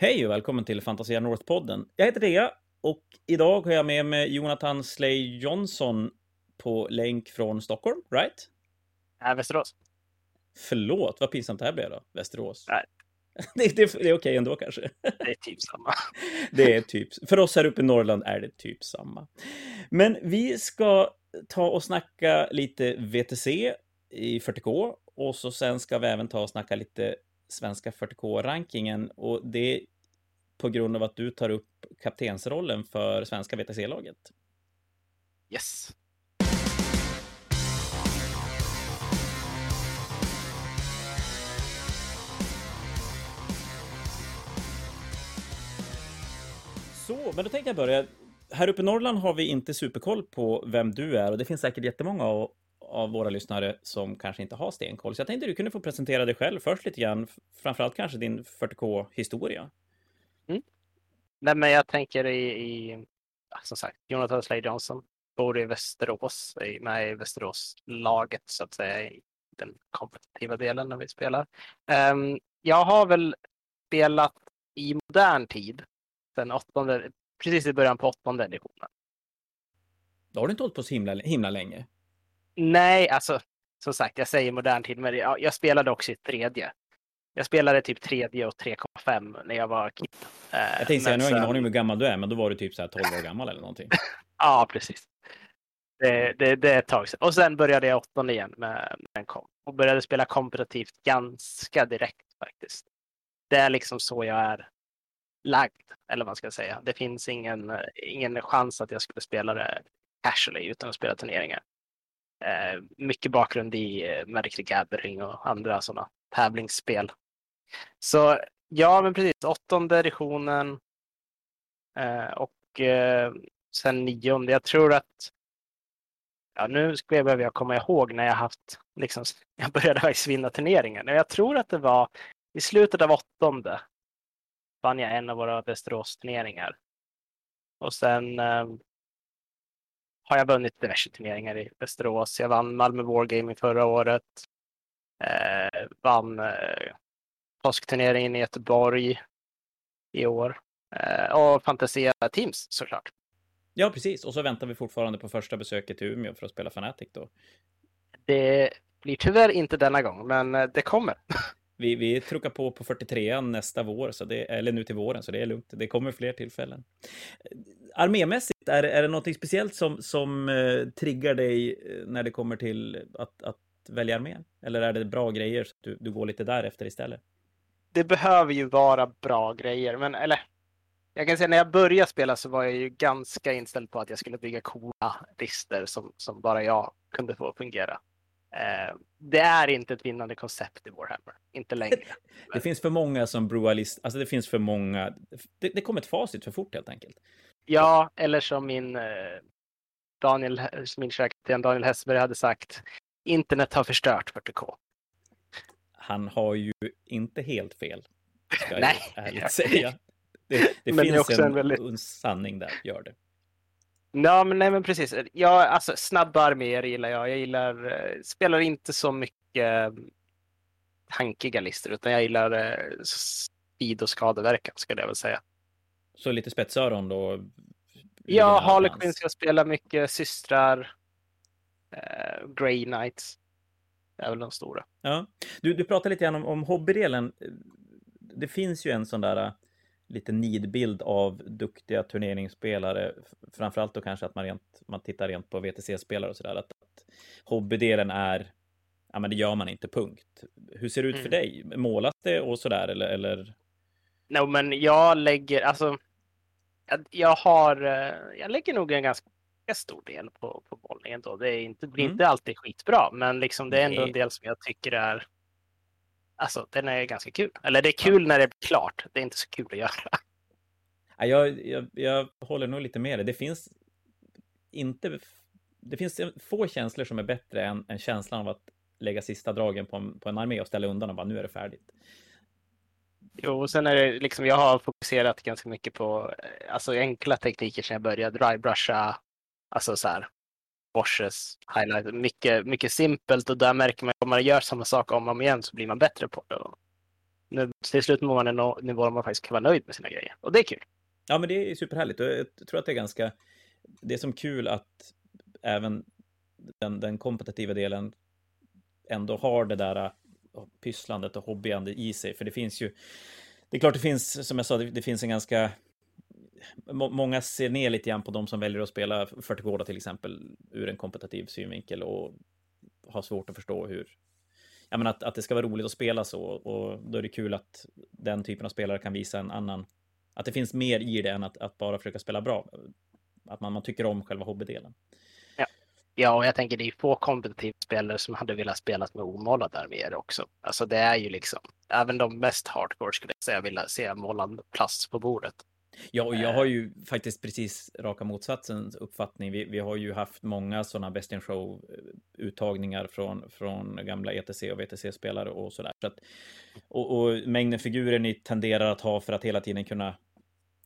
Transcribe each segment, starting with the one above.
Hej och välkommen till Fantasia North-podden. Jag heter Dea och idag har jag med mig Jonathan Slay Johnson på länk från Stockholm, right? Nej, Västerås. Förlåt, vad pinsamt det här blev då. Västerås. Nej. Det, det, det är okej ändå kanske. Det är typ samma. Det är typ, för oss här uppe i Norrland är det typ samma. Men vi ska ta och snacka lite VTC i 40K och så sen ska vi även ta och snacka lite svenska 40K-rankingen och det på grund av att du tar upp kaptensrollen för svenska VTC-laget. Yes. Så, men då tänkte jag börja. Här uppe i Norrland har vi inte superkoll på vem du är och det finns säkert jättemånga av, våra lyssnare som kanske inte har stenkoll. Så jag tänkte du kunde få presentera dig själv först lite grann, framförallt kanske din 40K-historia. Nej, men jag tänker i, i som sagt, Jonathan Slade Johnson bor i Västerås, med i Västerås-laget så att säga i den kompetitiva delen när vi spelar. Ehm, jag har väl spelat i modern tid, sen åttonde, precis i början på åttonde editionen. Då har du inte hållit på så himla, himla länge. Nej, alltså som sagt, jag säger modern tid, men jag, jag spelade också i tredje. Jag spelade typ tredje och 3,5 när jag var kid. Eh, Jag tänkte säga, nu har jag ingen aning om hur gammal du är, men då var du typ så här 12 år gammal eller någonting. Ja, precis. Det, det, det är ett tag sedan. Och sen började jag åttonde igen med, med en komp och började spela kompetitivt ganska direkt faktiskt. Det är liksom så jag är lagd, eller vad man ska säga. Det finns ingen, eh, ingen chans att jag skulle spela det casually utan att spela turneringar. Eh, mycket bakgrund i eh, Magic the Gathering och andra sådana tävlingsspel. Så ja, men precis. Åttonde editionen. Eh, och eh, sen nionde. Jag tror att Ja, nu ska jag behöver jag komma ihåg när jag haft, liksom, jag började faktiskt vinna turneringen. Jag tror att det var i slutet av åttonde vann jag en av våra Västerås-turneringar. Och sen eh, har jag vunnit diverse turneringar i Västerås. Jag vann Malmö Wargaming förra året. Eh, vann eh, påskturneringen i Göteborg i år. Eh, och Fantasia Teams såklart. Ja, precis. Och så väntar vi fortfarande på första besöket till Umeå för att spela Fanatic då. Det blir tyvärr inte denna gång, men eh, det kommer. Vi, vi truckar på på 43 nästa vår, så det, eller nu till våren, så det är lugnt. Det kommer fler tillfällen. Armémässigt, är, är det något speciellt som, som eh, triggar dig eh, när det kommer till att, att välja armén? Eller är det bra grejer så att du, du går lite därefter istället? det behöver ju vara bra grejer, men eller jag kan säga när jag började spela så var jag ju ganska inställd på att jag skulle bygga coola lister som, som bara jag kunde få fungera. Eh, det är inte ett vinnande koncept i Warhammer, inte längre. Det finns för många som broar list, alltså det finns för många. Det, det kommer ett facit för fort helt enkelt. Ja, eller som min eh, Daniel, min kapten Daniel Hessberg hade sagt, internet har förstört 40K. Han har ju inte helt fel, ska jag Nej. ärligt säga. Det, det det finns en, en väldigt- en sanning där, gör det. Ja, men, nej, men precis. Ja, alltså, snabba arméer gillar jag. Jag gillar, eh, spelar inte så mycket eh, tankiga listor, utan jag gillar eh, speed och skadeverkan, skulle jag väl säga. Så lite spetsöron då? Ja, Harlequins, jag spelar mycket systrar, eh, Grey Knights. Det är väl de stora. Ja. Du, du pratade lite grann om, om hobbydelen. Det finns ju en sån där lite nidbild av duktiga turneringsspelare. Framförallt då kanske att man, rent, man tittar rent på VTC-spelare och sådär. Att, att hobbydelen är, ja men det gör man inte, punkt. Hur ser det ut för Mm. dig? Målas det och sådär eller? eller? No, men jag lägger, alltså, jag, jag har, eh, jag lägger nog en ganska stor del på, på bollningen då. Det är inte, blir Mm. inte alltid skitbra, men liksom det är ändå Nej. en del som jag tycker är, alltså den är ganska kul. Eller det är kul när det är klart, det är inte så kul att göra. Ja, jag, jag, jag håller nog lite med dig. Det finns inte... Det finns få känslor som är bättre än, än känslan av att lägga sista dragen på en, på en armé och ställa undan och bara nu är det färdigt. Jo, och sen är det liksom, jag har fokuserat ganska mycket på eh, alltså enkla tekniker sedan jag började. Drybrusha, alltså så här, washes, highlight, mycket, mycket simpelt och där märker man att om man gör samma sak om och om igen så blir man bättre på det. nu, till slut når man en nivå där man faktiskt kan vara nöjd med sina grejer. Och det är kul. Ja, men det är superhärligt. Och jag tror att det är ganska... Det är som kul att även den, den kompetitiva delen ändå har det där pysslandet och hobbyande i sig. För det finns ju... Det är klart det finns, som jag sa, det, det finns en ganska... Många ser ner lite grann på de som väljer att spela 40 gårdar till exempel ur en kompetitiv synvinkel och har svårt att förstå hur... Ja, men att, att det ska vara roligt att spela så och då är det kul att den typen av spelare kan visa en annan... Att det finns mer i det än att, att bara försöka spela bra. Att man, man tycker om själva hobbydelen. Ja, och jag tänker det är få kompetitiva spelare som hade velat spela med omålade arméer också. Alltså det är ju liksom, även de mest hardcore skulle jag säga vilja se målad plast på bordet. Ja, och jag har ju eh. faktiskt precis raka motsatsens uppfattning. Vi, vi har ju haft många sådana Best in Show-uttagningar från, från gamla ETC och VTC-spelare och sådär. Så att, och, och mängden figurer ni tenderar att ha för att hela tiden kunna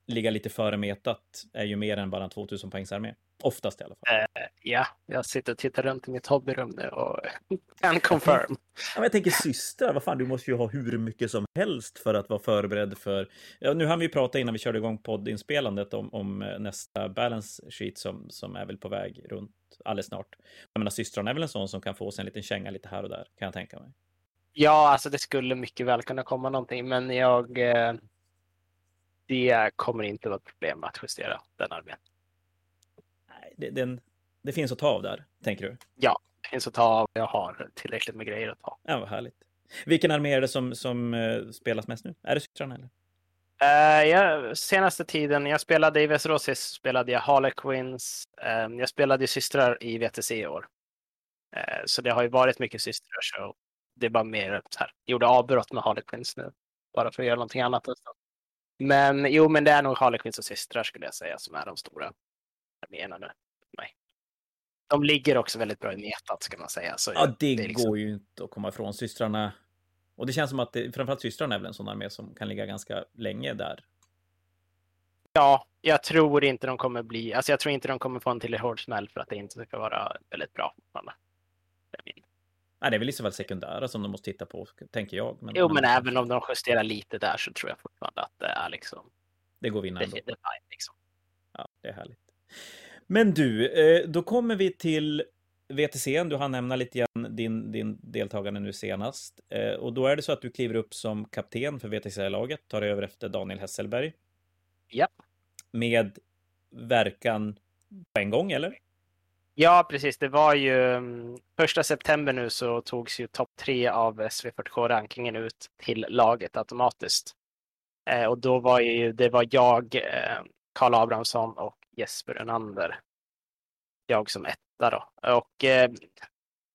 ligga lite före metat är ju mer än bara en 2000 poängs armé. Oftast i alla fall. Uh, ja, jag sitter och tittar runt i mitt hobbyrum nu och kan confirm. ja, jag tänker systrar, vad fan, du måste ju ha hur mycket som helst för att vara förberedd för... Ja, nu hann vi prata innan vi körde igång poddinspelandet om, om eh, nästa balance sheet som, som är väl på väg runt alldeles snart. Jag menar, systrarna är väl en sån som kan få sig en liten känga lite här och där, kan jag tänka mig. Ja, alltså det skulle mycket väl kunna komma någonting, men jag... Eh, det kommer inte vara ett problem att justera den armén det, den, det finns att ta av där, tänker du? Ja, det finns att ta av. Jag har tillräckligt med grejer att ta. Ja, vad härligt. Vilken armé är det som, som uh, spelas mest nu? Är det systrarna eller? Uh, ja, senaste tiden, jag spelade i Västerås spelade jag Harlequins. Uh, jag spelade systrar i VTC i år. Uh, så det har ju varit mycket systrar. Så det är bara mer så här. Jag gjorde avbrott med Harlequins nu. Bara för att göra någonting annat. Men jo, men det är nog Harlequins och systrar skulle jag säga som är de stora arméerna nu. De ligger också väldigt bra i metat ska man säga. Så ja, det, det liksom... går ju inte att komma ifrån. Systrarna, och det känns som att det, framförallt systrarna är väl en sån armé som kan ligga ganska länge där. Ja, jag tror inte de kommer bli, alltså jag tror inte de kommer få en till hård smäll för att det inte ska vara väldigt bra. Nej, det är väl i så fall sekundära som de måste titta på, tänker jag. Men, jo, men, men även om de justerar lite där så tror jag fortfarande att det är liksom. Det går vinna ändå. Det, det, liksom. Ja, det är härligt. Men du, eh, då kommer vi till VTC. Du har nämna lite grann din, din deltagande nu senast. Eh, och då är det så att du kliver upp som kapten för VTC-laget, tar över efter Daniel Hesselberg. Ja. Med verkan på en gång, eller? Ja, precis. Det var ju mm, första september nu så togs ju topp tre av SV40K-rankingen ut till laget automatiskt. Eh, och då var ju, det var jag, Karl Abrahamsson och Jesper Önander. Jag som etta då. Och eh,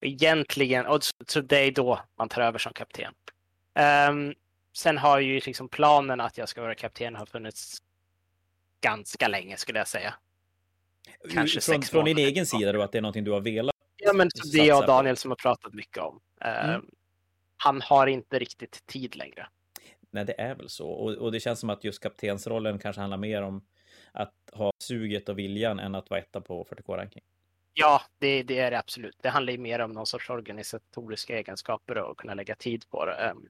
egentligen, och så det är då man tar över som kapten. Um, sen har ju liksom planen att jag ska vara kapten har funnits ganska länge skulle jag säga. Kanske från, sex Från din egen sida då, att det är någonting du har velat? Ja, men det är jag och Daniel som har pratat mycket om. Mm. Han har inte riktigt tid längre. Nej, det är väl så. Och, och det känns som att just kaptensrollen kanske handlar mer om att ha suget och viljan än att vara etta på 40K-ranking. Ja, det, det, är det absolut. Det handlar ju mer om någon sorts organisatoriska egenskaper och kunna lägga tid på det. Ehm,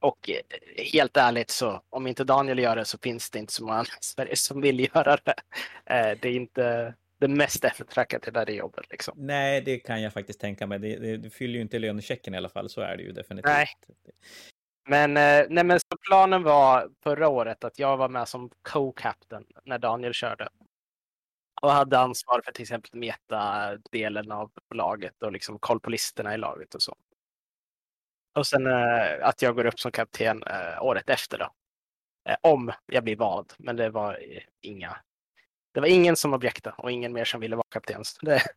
och eh, helt ärligt så om inte Daniel gör det så finns det inte så många i Sverige som vill göra det. Eh, det är inte det mest eftertraktade där i jobbet. Liksom. Nej, det kan jag faktiskt tänka mig. Det, det, det fyller ju inte lönechecken i alla fall, så är det ju definitivt. Nej. Men, eh, nej, men så planen var förra året att jag var med som co-captain när Daniel körde. Och hade ansvar för till exempel meta-delen av laget och liksom koll på listorna i laget och så. Och sen eh, att jag går upp som kapten eh, året efter då. Eh, om jag blir vald, men det var eh, inga. Det var ingen som objektade och ingen mer som ville vara kapten. Det...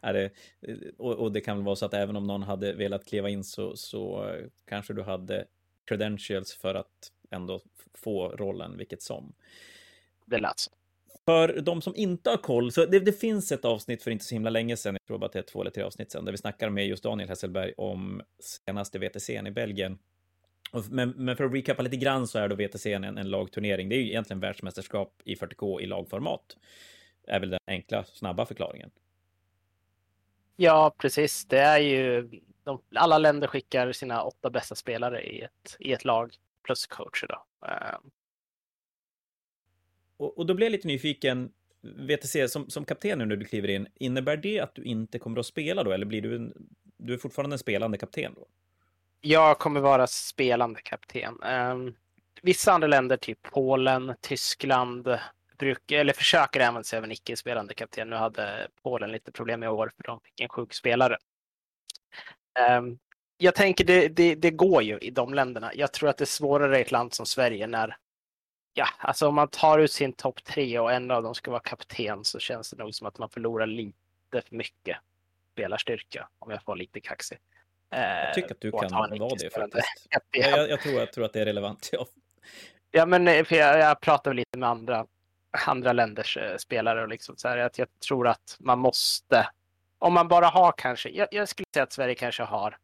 Ja, det, eh, och, och, det kan väl vara så att även om någon hade velat kliva in så, så kanske du hade credentials för att ändå få rollen vilket som. Det lät så. För de som inte har koll, så det, det, finns ett avsnitt för inte så himla länge sedan, jag tror bara att det är två eller tre avsnitt sedan, där vi snackar med just Daniel Hesselberg om senaste VTCn i Belgien. Men, men, för att recappa lite grann så är då VTCn en, en lagturnering. Det är ju egentligen världsmästerskap i 40K i lagformat. Är väl den enkla, snabba förklaringen. Ja, precis. Det är ju de, alla länder skickar sina åtta bästa spelare i ett, i ett lag plus coacher. Då. Uh, och, och, då blir jag lite nyfiken. VTC, som, som kapten nu när du kliver in, innebär det att du inte kommer att spela då? Eller blir du, en, du är fortfarande en spelande kapten då? Jag kommer vara spelande kapten. Um, vissa andra länder, typ Polen, Tyskland, brukar, eller försöker använda sig av en icke-spelande kapten. Nu hade Polen lite problem i år för de fick en sjuk spelare. Um, jag tänker det, det, det, går ju i de länderna. Jag tror att det är svårare i ett land som Sverige när, ja, alltså om man tar ut sin topp tre och en av dem ska vara kapten så känns det nog som att man förlorar lite för mycket spelarstyrka, om jag får lite kaxig. Jag tycker att du kan vara det faktiskt. Jag, jag, tror, jag tror att det är relevant. Ja, ja men eh, för jag, jag pratar lite med andra, andra länders eh, spelare och liksom så här, att jag tror att man måste, om man bara har kanske, jag, jag skulle säga att Sverige kanske har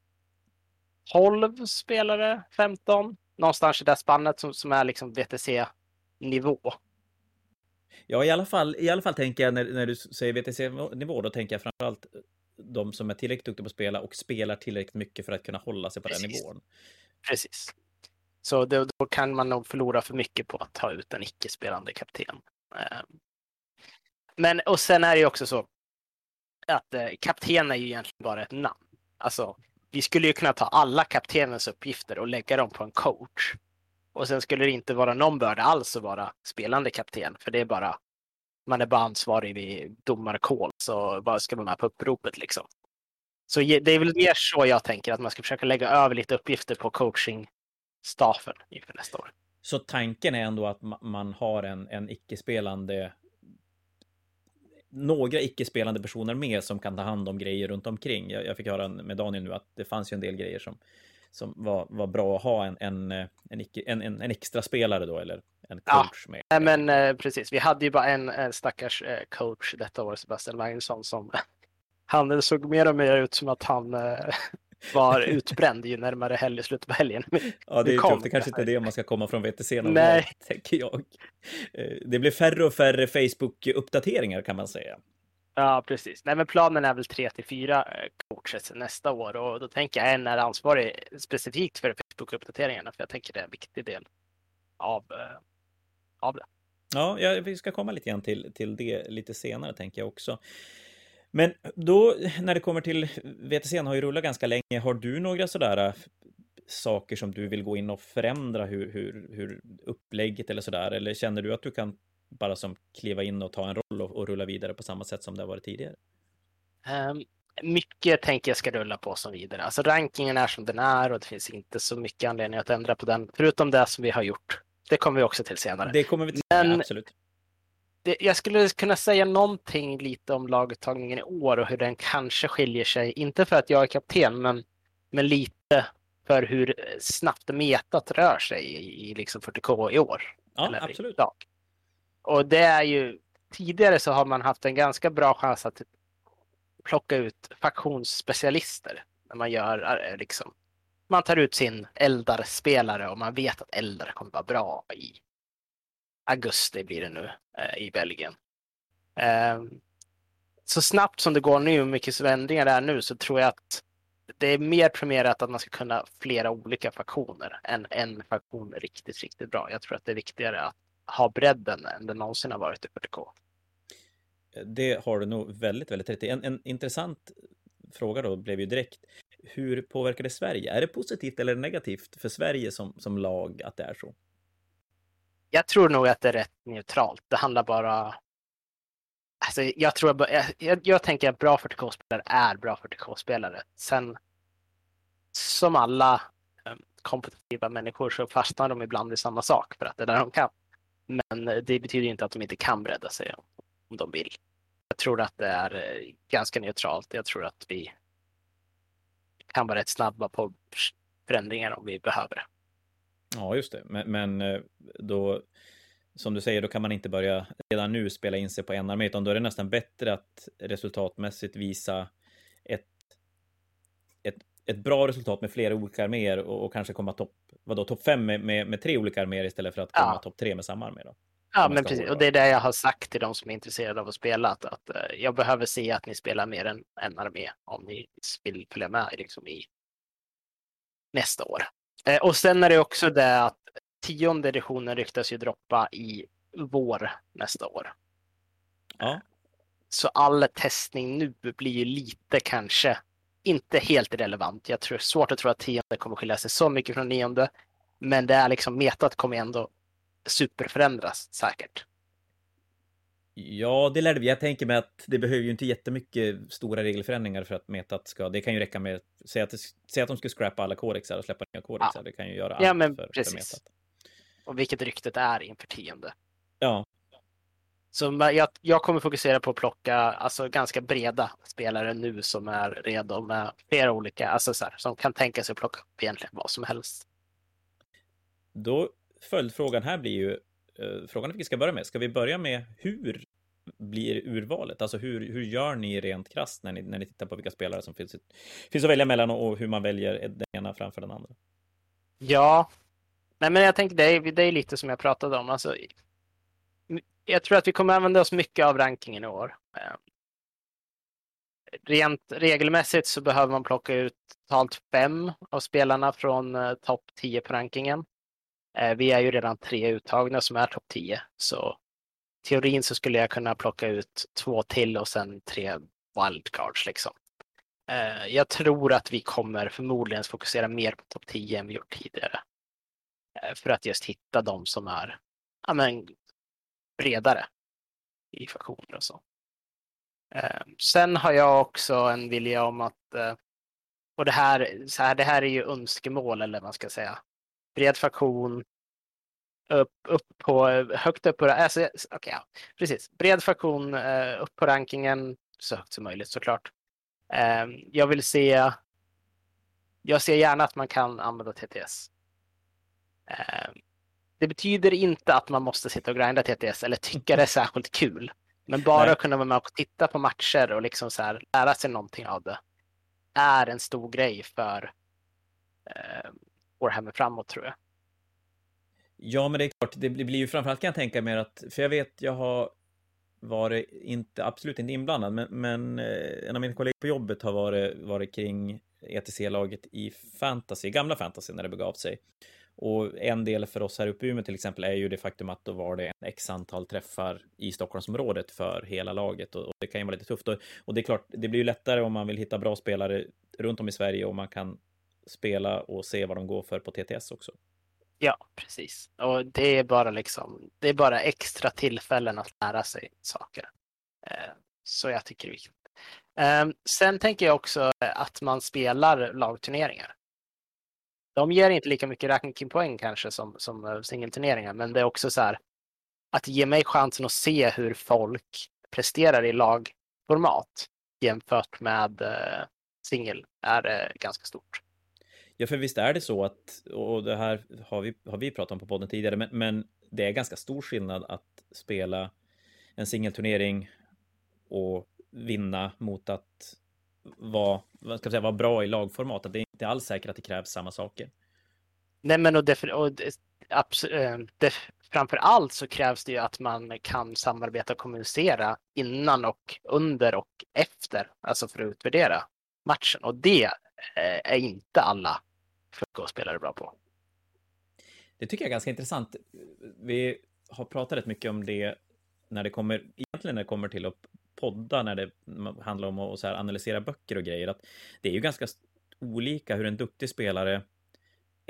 12 spelare, 15, någonstans i det spannet som, som är liksom VTC-nivå. Ja, i alla fall, i alla fall tänker jag när, när du säger VTC-nivå, då tänker jag framförallt de som är tillräckligt duktiga på att spela och spelar tillräckligt mycket för att kunna hålla sig på Precis. den nivån. Precis. Så då, då, kan man nog förlora för mycket på att ta ut en icke-spelande kapten. Ehm. Men och sen är det ju också så att eh, kapten är ju egentligen bara ett namn. Alltså, vi skulle ju kunna ta alla kaptenens uppgifter och lägga dem på en coach. Och sen skulle det inte vara någon börda alls att vara spelande kapten, för det är bara man är bara ansvarig vid domarkål, så bara ska vara med på uppropet liksom. Så det är väl mer så jag tänker, att man ska försöka lägga över lite uppgifter på coachingstaffen inför nästa år. Så tanken är ändå att man har en, en icke-spelande några icke-spelande personer med som kan ta hand om grejer runt omkring. Jag, jag, fick höra med Daniel nu att det fanns ju en del grejer som, som var, var bra att ha en, en, en, icke, en, en, en extra spelare då, eller en coach ja, med. Men eh, precis. Vi hade ju bara en, en stackars eh, coach detta år, Sebastian Magnusson, som han såg mer och mer ut som att han eh, var utbränd ju närmare helg, slutet på helgen. Ja, det är tufft. Det kanske inte är det man ska komma från VTC någon Nej. Gång, tänker jag. Eh, det blir färre och färre Facebook-uppdateringar kan man säga. Ja, precis. Nej, men planen är väl tre till fyra eh, coaches nästa år och då tänker jag en är ansvarig specifikt för Facebook-uppdateringarna, för jag tänker det är en viktig del av, eh, av det. Ja, ja, vi ska komma lite grann till, till det lite senare, tänker jag också. Men då när det kommer till VTC har ju rullat ganska länge. Har du några sådär äh, saker som du vill gå in och förändra hur, hur, hur upplägget eller sådär? Eller känner du att du kan bara som kliva in och ta en roll och, och rulla vidare på samma sätt som det har varit tidigare? Um, mycket tänker jag ska rulla på som vidare. Alltså rankingen är som den är och det finns inte så mycket anledning att ändra på den, förutom det som vi har gjort. Det kommer vi också till senare. Det kommer vi till, Men, absolut det, jag skulle kunna säga någonting lite om laguttagningen i år och hur den kanske skiljer sig, inte för att jag är kapten, men, men lite för hur snabbt metat rör sig i, i liksom 40K i år. Ja, absolut. I och det är ju, tidigare så har man haft en ganska bra chans att plocka ut faktionsspecialister när man gör eh, liksom, man tar ut sin Eldar-spelare och man vet att Eldar kommer vara bra i augusti blir det nu eh, i Belgien. Eh, så snabbt som det går nu, mycket förändringar det är nu, så tror jag att det är mer premierat att man ska kunna flera olika faktioner än en faktion riktigt, riktigt bra. Jag tror att det är viktigare att ha bredden än det någonsin har varit i 40K. Det har du nog väldigt, väldigt rätt i. En, en intressant fråga då blev ju direkt. Hur påverkar det Sverige? Är det positivt eller negativt för Sverige som, som lag att det är så? Jag tror nog att det är rätt neutralt. Det handlar bara... Alltså, jag, tror, jag, jag, jag tänker att bra 40K-spelare är bra 40K-spelare. Sen, som alla eh, kompetitiva människor så fastnar de ibland i samma sak för att det är där de kan. Men eh, det betyder inte att de inte kan bredda sig om, de vill. Jag tror att det är eh, ganska neutralt. Jag tror att vi kan vara rätt snabba på förändringar om vi behöver det. Ja, just det. Men, men, eh, då, som du säger, då kan man inte börja redan nu spela in sig på en armé, utan då är det nästan bättre att resultatmässigt visa ett, ett, ett bra resultat med flera olika arméer och, och kanske komma topp, topp fem med, med, med, tre olika arméer istället för att komma ja. topp tre med samma armé då? Ja, men precis. Och det är det jag har sagt till de som är intresserade av att spela. Att, att uh, jag behöver se att ni spelar mer än en armé om ni vill följa med liksom, i nästa år. Uh, och sen är det också det att tionde editionen ryktas ju droppa i vår nästa år. Ja. Så all testning nu blir ju lite kanske inte helt relevant. Jag tror svårt att tro att tionde kommer skilja sig så mycket från nionde. Men det är liksom metat kommer ändå superförändras säkert. Ja, det lärde vi. Jag tänker mig att det behöver ju inte jättemycket stora regelförändringar för att metat ska... Det kan ju räcka med... Säg att, säg att de skulle scrappa alla kodexar och släppa nya kodexar. Ja. Det kan ju göra allt ja, men för, precis. för metat. Och vilket ryktet är inför tionde. Ja. Så jag, jag kommer fokusera på att plocka alltså, ganska breda spelare nu som är redo med flera olika, alltså så här, som kan tänka sig att plocka upp egentligen vad som helst. Då följdfrågan här blir ju, Eh, frågan vi ska börja med, ska vi börja med hur blir urvalet? Alltså hur, hur gör ni rent krasst när ni, när ni tittar på vilka spelare som finns, finns att välja mellan och hur man väljer den ena framför den andra? Ja, nej men jag tänker det är, det är lite som jag pratade om. Alltså, jag tror att vi kommer använda oss mycket av rankingen i år. Eh, rent regelmässigt så behöver man plocka ut totalt fem av spelarna från eh, topp 10 på rankingen. Eh, vi är ju redan tre uttagna som är topp 10, så teorin så skulle jag kunna plocka ut två till och sen tre wildcards liksom. Eh, jag tror att vi kommer förmodligen fokusera mer på topp 10 än vi gjort tidigare. Eh, för att just hitta de som är ja, men, bredare i faktioner och så. Eh, sen har jag också en vilja om att, och det här, så här, det här är ju önskemål eller vad man ska säga. Bred faktion, upp, upp på, högt upp på, alltså, okay, ja, precis, bred faktion eh, upp på rankingen så högt som möjligt såklart. Jag vill se, jag ser gärna att man kan använda TTS. Det betyder inte att man måste sitta och grinda TTS eller tycka det är särskilt kul. Men bara Nej. kunna vara med och titta på matcher och liksom så här, lära sig någonting av det är en stor grej för eh, Warhammer framåt tror jag. Ja, men det är klart, det blir ju framförallt kan jag tänka mig att, för jag vet, jag har varit inte, absolut inte inblandad, men, men eh, en av mina kollegor på jobbet har varit, varit kring ETC-laget i fantasy, gamla fantasy när det begav sig. Och en del för oss här uppe i Umeå till exempel är ju det faktum att då var det en x antal träffar i Stockholmsområdet för hela laget och, det kan ju vara lite tufft. Och, och det är klart, det blir ju lättare om man vill hitta bra spelare runt om i Sverige och man kan spela och se vad de går för på TTS också. Ja, precis. Och det är bara liksom, det är bara extra tillfällen att lära sig saker. Eh, så jag tycker det är viktigt. Ehm, sen tänker jag också att man spelar lagturneringar de ger inte lika mycket rankingpoäng kanske som, som eh, singelturneringar, men det är också så här att ge mig chansen att se hur folk presterar i lagformat jämfört med eh, singel är ganska stort. Ja, för visst är det så att, och det här har vi, har vi pratat om på podden tidigare, men, men det är ganska stor skillnad att spela en singelturnering och vinna mot att vara, vad ska jag säga, vara bra i lagformat. Att det är inte alls säkert att det krävs samma saker. Nej, men och, eh, def, och def, framför allt så krävs det ju att man kan samarbeta och kommunicera innan och under och efter, alltså för att utvärdera matchen. Och det eh, är inte alla spelare bra på. Det tycker jag är ganska intressant. Vi har pratat rätt mycket om det när det kommer, egentligen när det kommer till att podda, när det handlar om att analysera böcker och grejer, att det är ju ganska olika hur en duktig spelare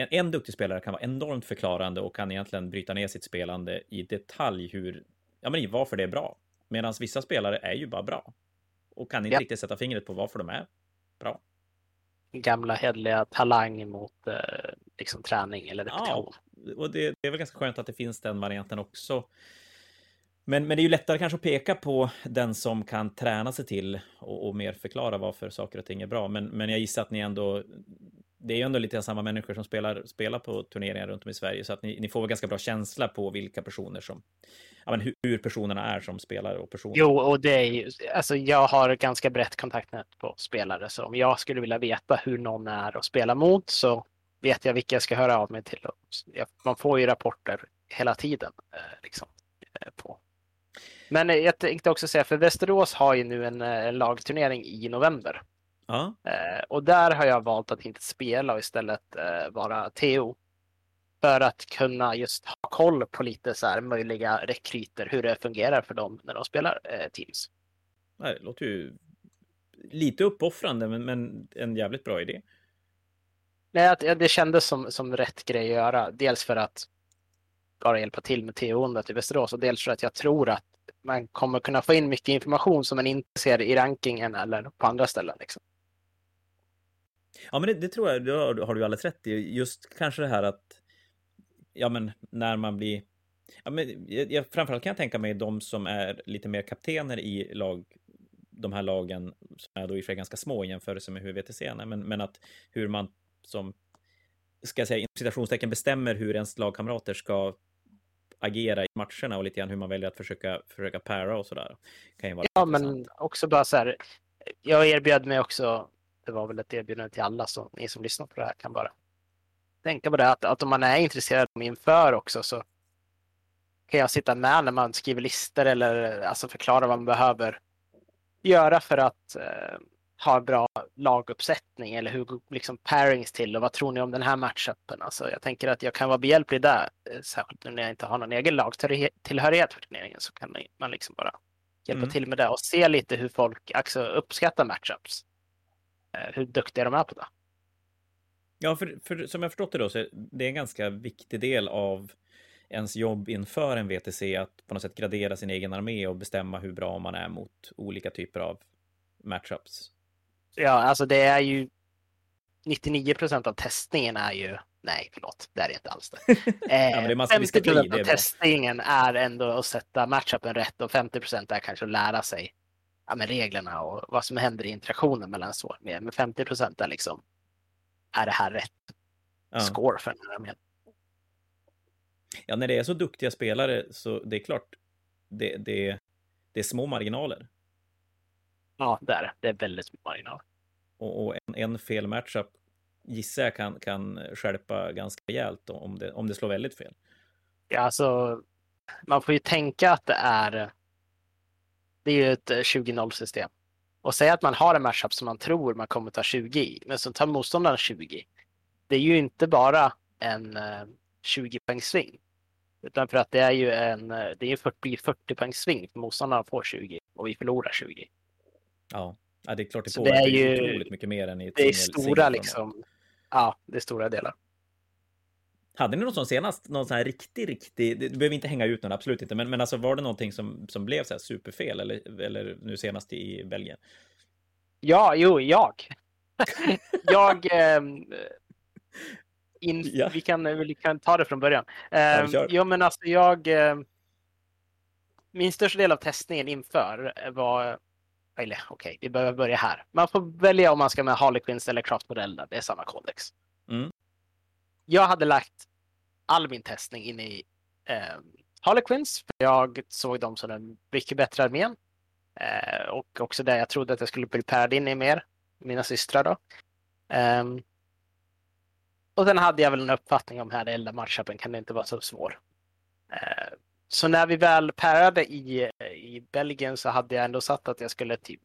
en, en duktig spelare kan vara enormt förklarande och kan egentligen bryta ner sitt spelande i detalj hur, ja men varför det är bra. Medan vissa spelare är ju bara bra och kan inte ja. riktigt sätta fingret på varför de är bra. Gamla hedliga talang mot eh, liksom träning eller repetition. Ja, och det, det, är väl ganska skönt att det finns den varianten också. Men, men det är ju lättare kanske att peka på den som kan träna sig till och, och mer förklara varför saker och ting är bra. Men, men jag gissar att ni ändå det är ju ändå lite samma människor som spelar, spelar på turneringar runt om i Sverige, så att ni, ni får ganska bra känsla på vilka personer som, ja men hur, hur personerna är som spelare och personer. Jo, och det är ju, alltså jag har ganska brett kontaktnät på spelare, så om jag skulle vilja veta hur någon är att spela mot så vet jag vilka jag ska höra av mig till. Man får ju rapporter hela tiden. Eh, liksom. Eh, på. Men eh, jag tänkte också säga, för Västerås har ju nu en, en lagturnering i november. Ja. Eh, och där har jag valt att inte spela och istället eh, vara TO. För att kunna just ha koll på lite så här möjliga rekryter, hur det fungerar för dem när de spelar eh, Teams. Det låter ju lite uppoffrande, men, men en jävligt bra idé. Nej, det kändes som, som rätt grej att göra. Dels för att bara hjälpa till med TO-ondet i Västerås och dels för att jag tror att man kommer kunna få in mycket information som man inte ser i rankingen eller på andra ställen. Liksom. Ja, men det, det tror jag, det har du alldeles rätt i. Just kanske det här att, ja men när man blir Ja, men jag, framförallt kan jag tänka mig de som är lite mer kaptener i lag, de här lagen som är då i och för sig ganska små i jämförelse med hur VTC är, men, men att hur man som, ska jag säga, citationstecken bestämmer hur ens lagkamrater ska agera i matcherna och lite grann hur man väljer att försöka, försöka para och sådär. Kan ju vara ja, men också bara så här, jag erbjöd mig också det var väl ett erbjudande till alla, så ni som lyssnar på det här kan bara tänka på det, att, att om man är intresserad inför också så kan jag sitta med när man skriver listor eller alltså förklara vad man behöver göra för att eh, ha en bra laguppsättning eller hur liksom pairings till och vad tror ni om den här matchupen? Alltså jag tänker att jag kan vara behjälplig där, eh, särskilt när jag inte har någon egen lagtillhörighet för turneringen så kan man liksom bara hjälpa mm. till med det och se lite hur folk alltså, uppskattar matchups. Eh, hur duktiga de är på det. Ja, för, för som jag förstått det då, så är det en ganska viktig del av ens jobb inför en VTC att på något sätt gradera sin egen armé och bestämma hur bra man är mot olika typer av matchups. Ja, alltså det är ju 99 procent av testningen är ju Nej, förlåt, det är inte alls det. Eh, ja, det 50 procent av testningen är ändå att sätta matchupen rätt och 50 procent är kanske att lära sig ja, men reglerna och vad som händer i interaktionen mellan så med. Men 50 procent är liksom, är det här rätt ja. score för den här armén? Ja, när det är så duktiga spelare så det är klart, det, det, det är små marginaler. Ja, det är det. är väldigt små marginaler. Och, och en, en fel matchup gissar jag kan, kan skärpa ganska rejält om det, om det slår väldigt fel. Ja, alltså man får ju tänka att det är det är ju ett 20-0 eh, system. Och säga att man har en matchup som man tror man kommer ta 20 i, men så tar motståndaren 20. Det är ju inte bara en 20 eh, poäng sving. Utan för att det är ju en, eh, det är 40, 40 poäng sving för motståndaren får 20 och vi förlorar 20. Ja, ja det är klart det påverkar det är ju otroligt mycket mer än i ett Det är stora liksom, ja, det är stora delar. Hade ni någon sån senast? Någon sån här riktig, riktig, du behöver inte hänga ut någon, absolut inte, men, men alltså var det någonting som, som blev så här superfel eller, eller nu senast i Belgien? Ja, jo, jag. jag... Eh, in, ja. vi, kan, vi kan ta det från början. Eh, ja, jo, men alltså jag... Eh, min största del av testningen inför var eller okej, okay, vi behöver börja här. Man får välja om man ska med Harlequins eller Craftmodeller. Det är samma kodex. Mm. Jag hade lagt all min testning in i eh, Harlequins. För jag såg dem som den mycket bättre armén. Eh, och också där jag trodde att jag skulle bli pärd in i mer. Mina systrar då. Eh, och sen hade jag väl en uppfattning om här elda matchupen kan det inte vara så svår. Eh, så när vi väl pärade i, eh, i Belgien så hade jag ändå satt att jag skulle typ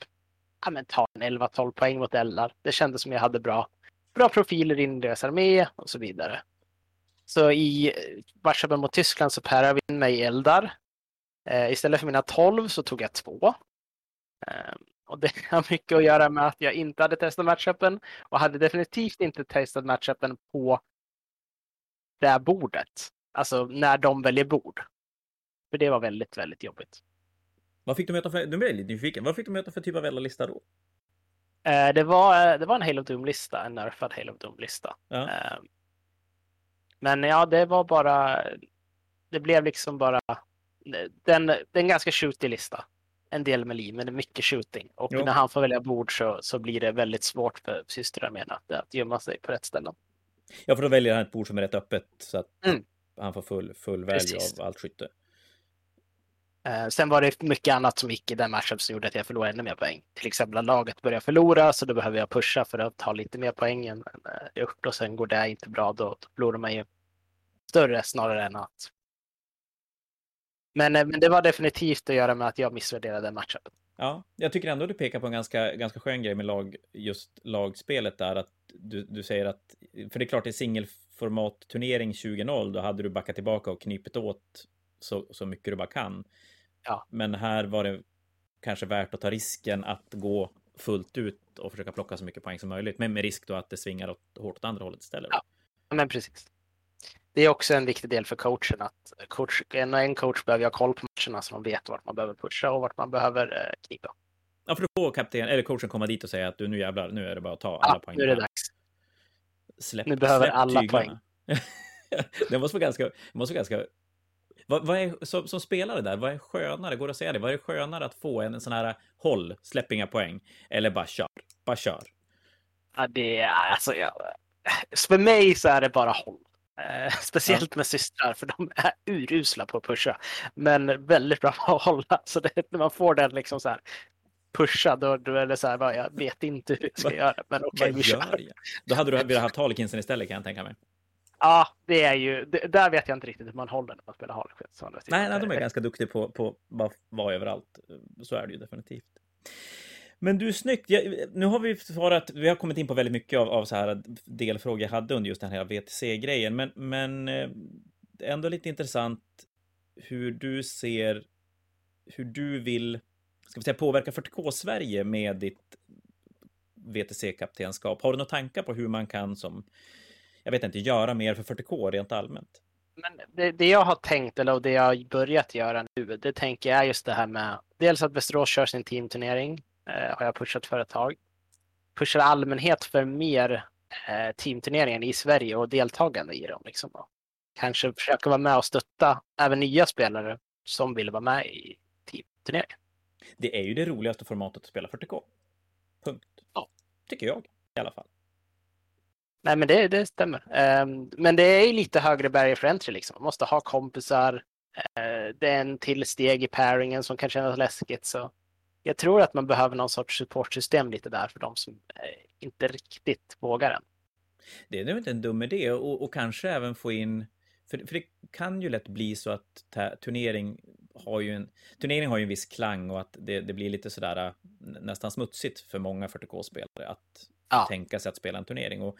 ja, men ta en 11-12 poäng mot Ellar. Det kändes som jag hade bra, bra profiler in i deras armé och så vidare. Så i matchupen mot Tyskland så pärade vi in mig i Eldar. Eh, istället för mina 12 så tog jag två. Eh, och det har mycket att göra med att jag inte hade testat matchupen och hade definitivt inte testat matchupen på det här bordet. Alltså när de väljer bord. För det var väldigt, väldigt jobbigt. Vad fick du möta för, nu blir jag lite nyfiken, vad fick du möta för typ av lista då? Eh, det, var, det var en Halo Doom-lista, en nerfad Halo Doom-lista. Ja. Eh, men ja, det var bara, det blev liksom bara, den, en ganska shooty lista. En del med liv, men det är mycket shooting. Och jo. när han får välja bord så, så blir det väldigt svårt för systerarmén att, att gömma sig på rätt ställen. Ja, för då väljer han ett bord som är rätt öppet så att mm. han får full, full value av allt skytte. Eh, sen var det mycket annat som gick i den matchen som gjorde att jag förlorade ännu mer poäng. Till exempel att laget började förlora så då behöver jag pusha för att ta lite mer poäng än gjort och sen går det inte bra då, då förlorar man ju större snarare än att Men, eh, men det var definitivt att göra med att jag missvärderade matchen. Ja, jag tycker ändå du pekar på en ganska, ganska skön grej med lag, just lagspelet där, att du, du säger att, för det är klart i singelformat turnering 20-0, då hade du backat tillbaka och knipit åt så, så mycket du bara kan. Ja. Men här var det kanske värt att ta risken att gå fullt ut och försöka plocka så mycket poäng som möjligt, men med risk då att det svingar åt, hårt åt andra hållet istället. Ja, men precis. Det är också en viktig del för coachen att coach, en, en coach behöver ha koll på matcherna så de vet vart man behöver pusha och vart man behöver eh, knipa. Ja, för då får kapten, eller coachen komma dit och säga att du nu jävlar, nu är det bara att ta alla ja, poäng. nu är det dags. Släpp, nu behöver släpp alla tyglarna. poäng. det måste vara ganska, det måste vara ganska vad, vad är, som, som, spelare där, vad är skönare? Går det att säga det? Vad är skönare att få en, en sån här håll, släpp inga poäng, eller bara kör? Bara kör. Ja, det är alltså, ja, för mig så är det bara håll. Eh, speciellt med systrar, för de är urusla på att pusha. Men väldigt bra på att hålla. Så det, när man får den liksom så här pusha, då, då är det så här, bara, jag vet inte hur jag ska Va, göra. Men okej, okay, vi kör. Jag? Då hade du velat ha Harlekinsen istället kan jag tänka mig. Ja, det är ju, det, där vet jag inte riktigt hur man håller när man spelar Harlequins. Nej, nej, de är ganska duktiga på, på att vara överallt. Så är det ju definitivt. Men du, snyggt. Jag, nu har vi svarat, vi har kommit in på väldigt mycket av, av så här delfrågor jag hade under just den här VTC-grejen, men, men eh, ändå lite intressant hur du ser, hur du vill, ska vi säga påverka 40K-Sverige med ditt VTC-kaptenskap. Har du några tankar på hur man kan som jag vet inte, göra mer för 40K rent allmänt? Men det, det, jag har tänkt, eller det jag har börjat göra nu, det tänker jag är just det här med dels att Västerås kör sin teamturnering, eh, har jag pushat för ett tag. Pushar allmänhet för mer eh, teamturneringar i Sverige och deltagande i dem. Liksom. Kanske försöka vara med och stötta även nya spelare som vill vara med i teamturneringen. Det är ju det roligaste formatet att spela 40K. Punkt. Ja. Tycker jag i alla fall. Nej, men det, det stämmer. Um, men det är lite högre barrier för entry liksom. Man måste ha kompisar. Uh, det är en till steg i pairingen som kan kännas läskigt. Så jag tror att man behöver någon sorts supportsystem lite där för de som uh, inte riktigt vågar än. Det är nog inte en dum idé och, och kanske även få in för, för, det kan ju lätt bli så att turnering har ju en, turnering har ju en viss klang och att det, det blir lite sådär nästan smutsigt för många 40K-spelare att ja. tänka sig att spela en turnering. Och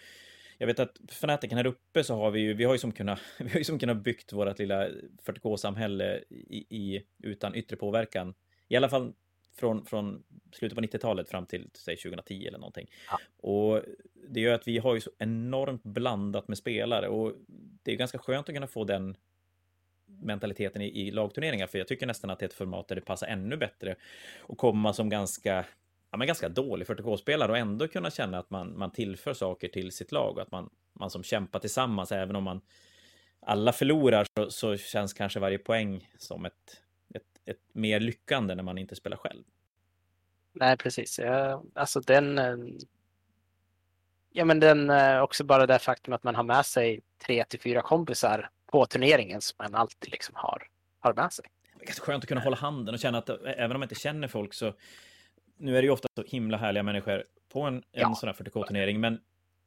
jag vet att Fanatiken här uppe så har vi ju, vi har ju som kunnat, vi har ju som kunnat byggt vårt lilla 40K-samhälle i, i, utan yttre påverkan. I alla fall från, från slutet på 90-talet fram till säg 2010 eller någonting. Ja. Och det gör att vi har ju så enormt blandat med spelare och det är ganska skönt att kunna få den mentaliteten i, i lagturneringar, för jag tycker nästan att det är ett format där det passar ännu bättre att komma som ganska ja, men ganska dålig 40K-spelare och ändå kunna känna att man, man tillför saker till sitt lag och att man, man som kämpar tillsammans, även om man alla förlorar så, så känns kanske varje poäng som ett, ett, mer lyckande när man inte spelar själv. Nej, precis. Alltså den... Ja, men den också bara det faktum att man har med sig tre till fyra kompisar på turneringen som man alltid liksom har, har med sig. Det är ganska skönt att kunna hålla handen och känna att även om man inte känner folk så nu är det ju ofta så himla härliga människor på en, en ja. sån här 40K-turnering, men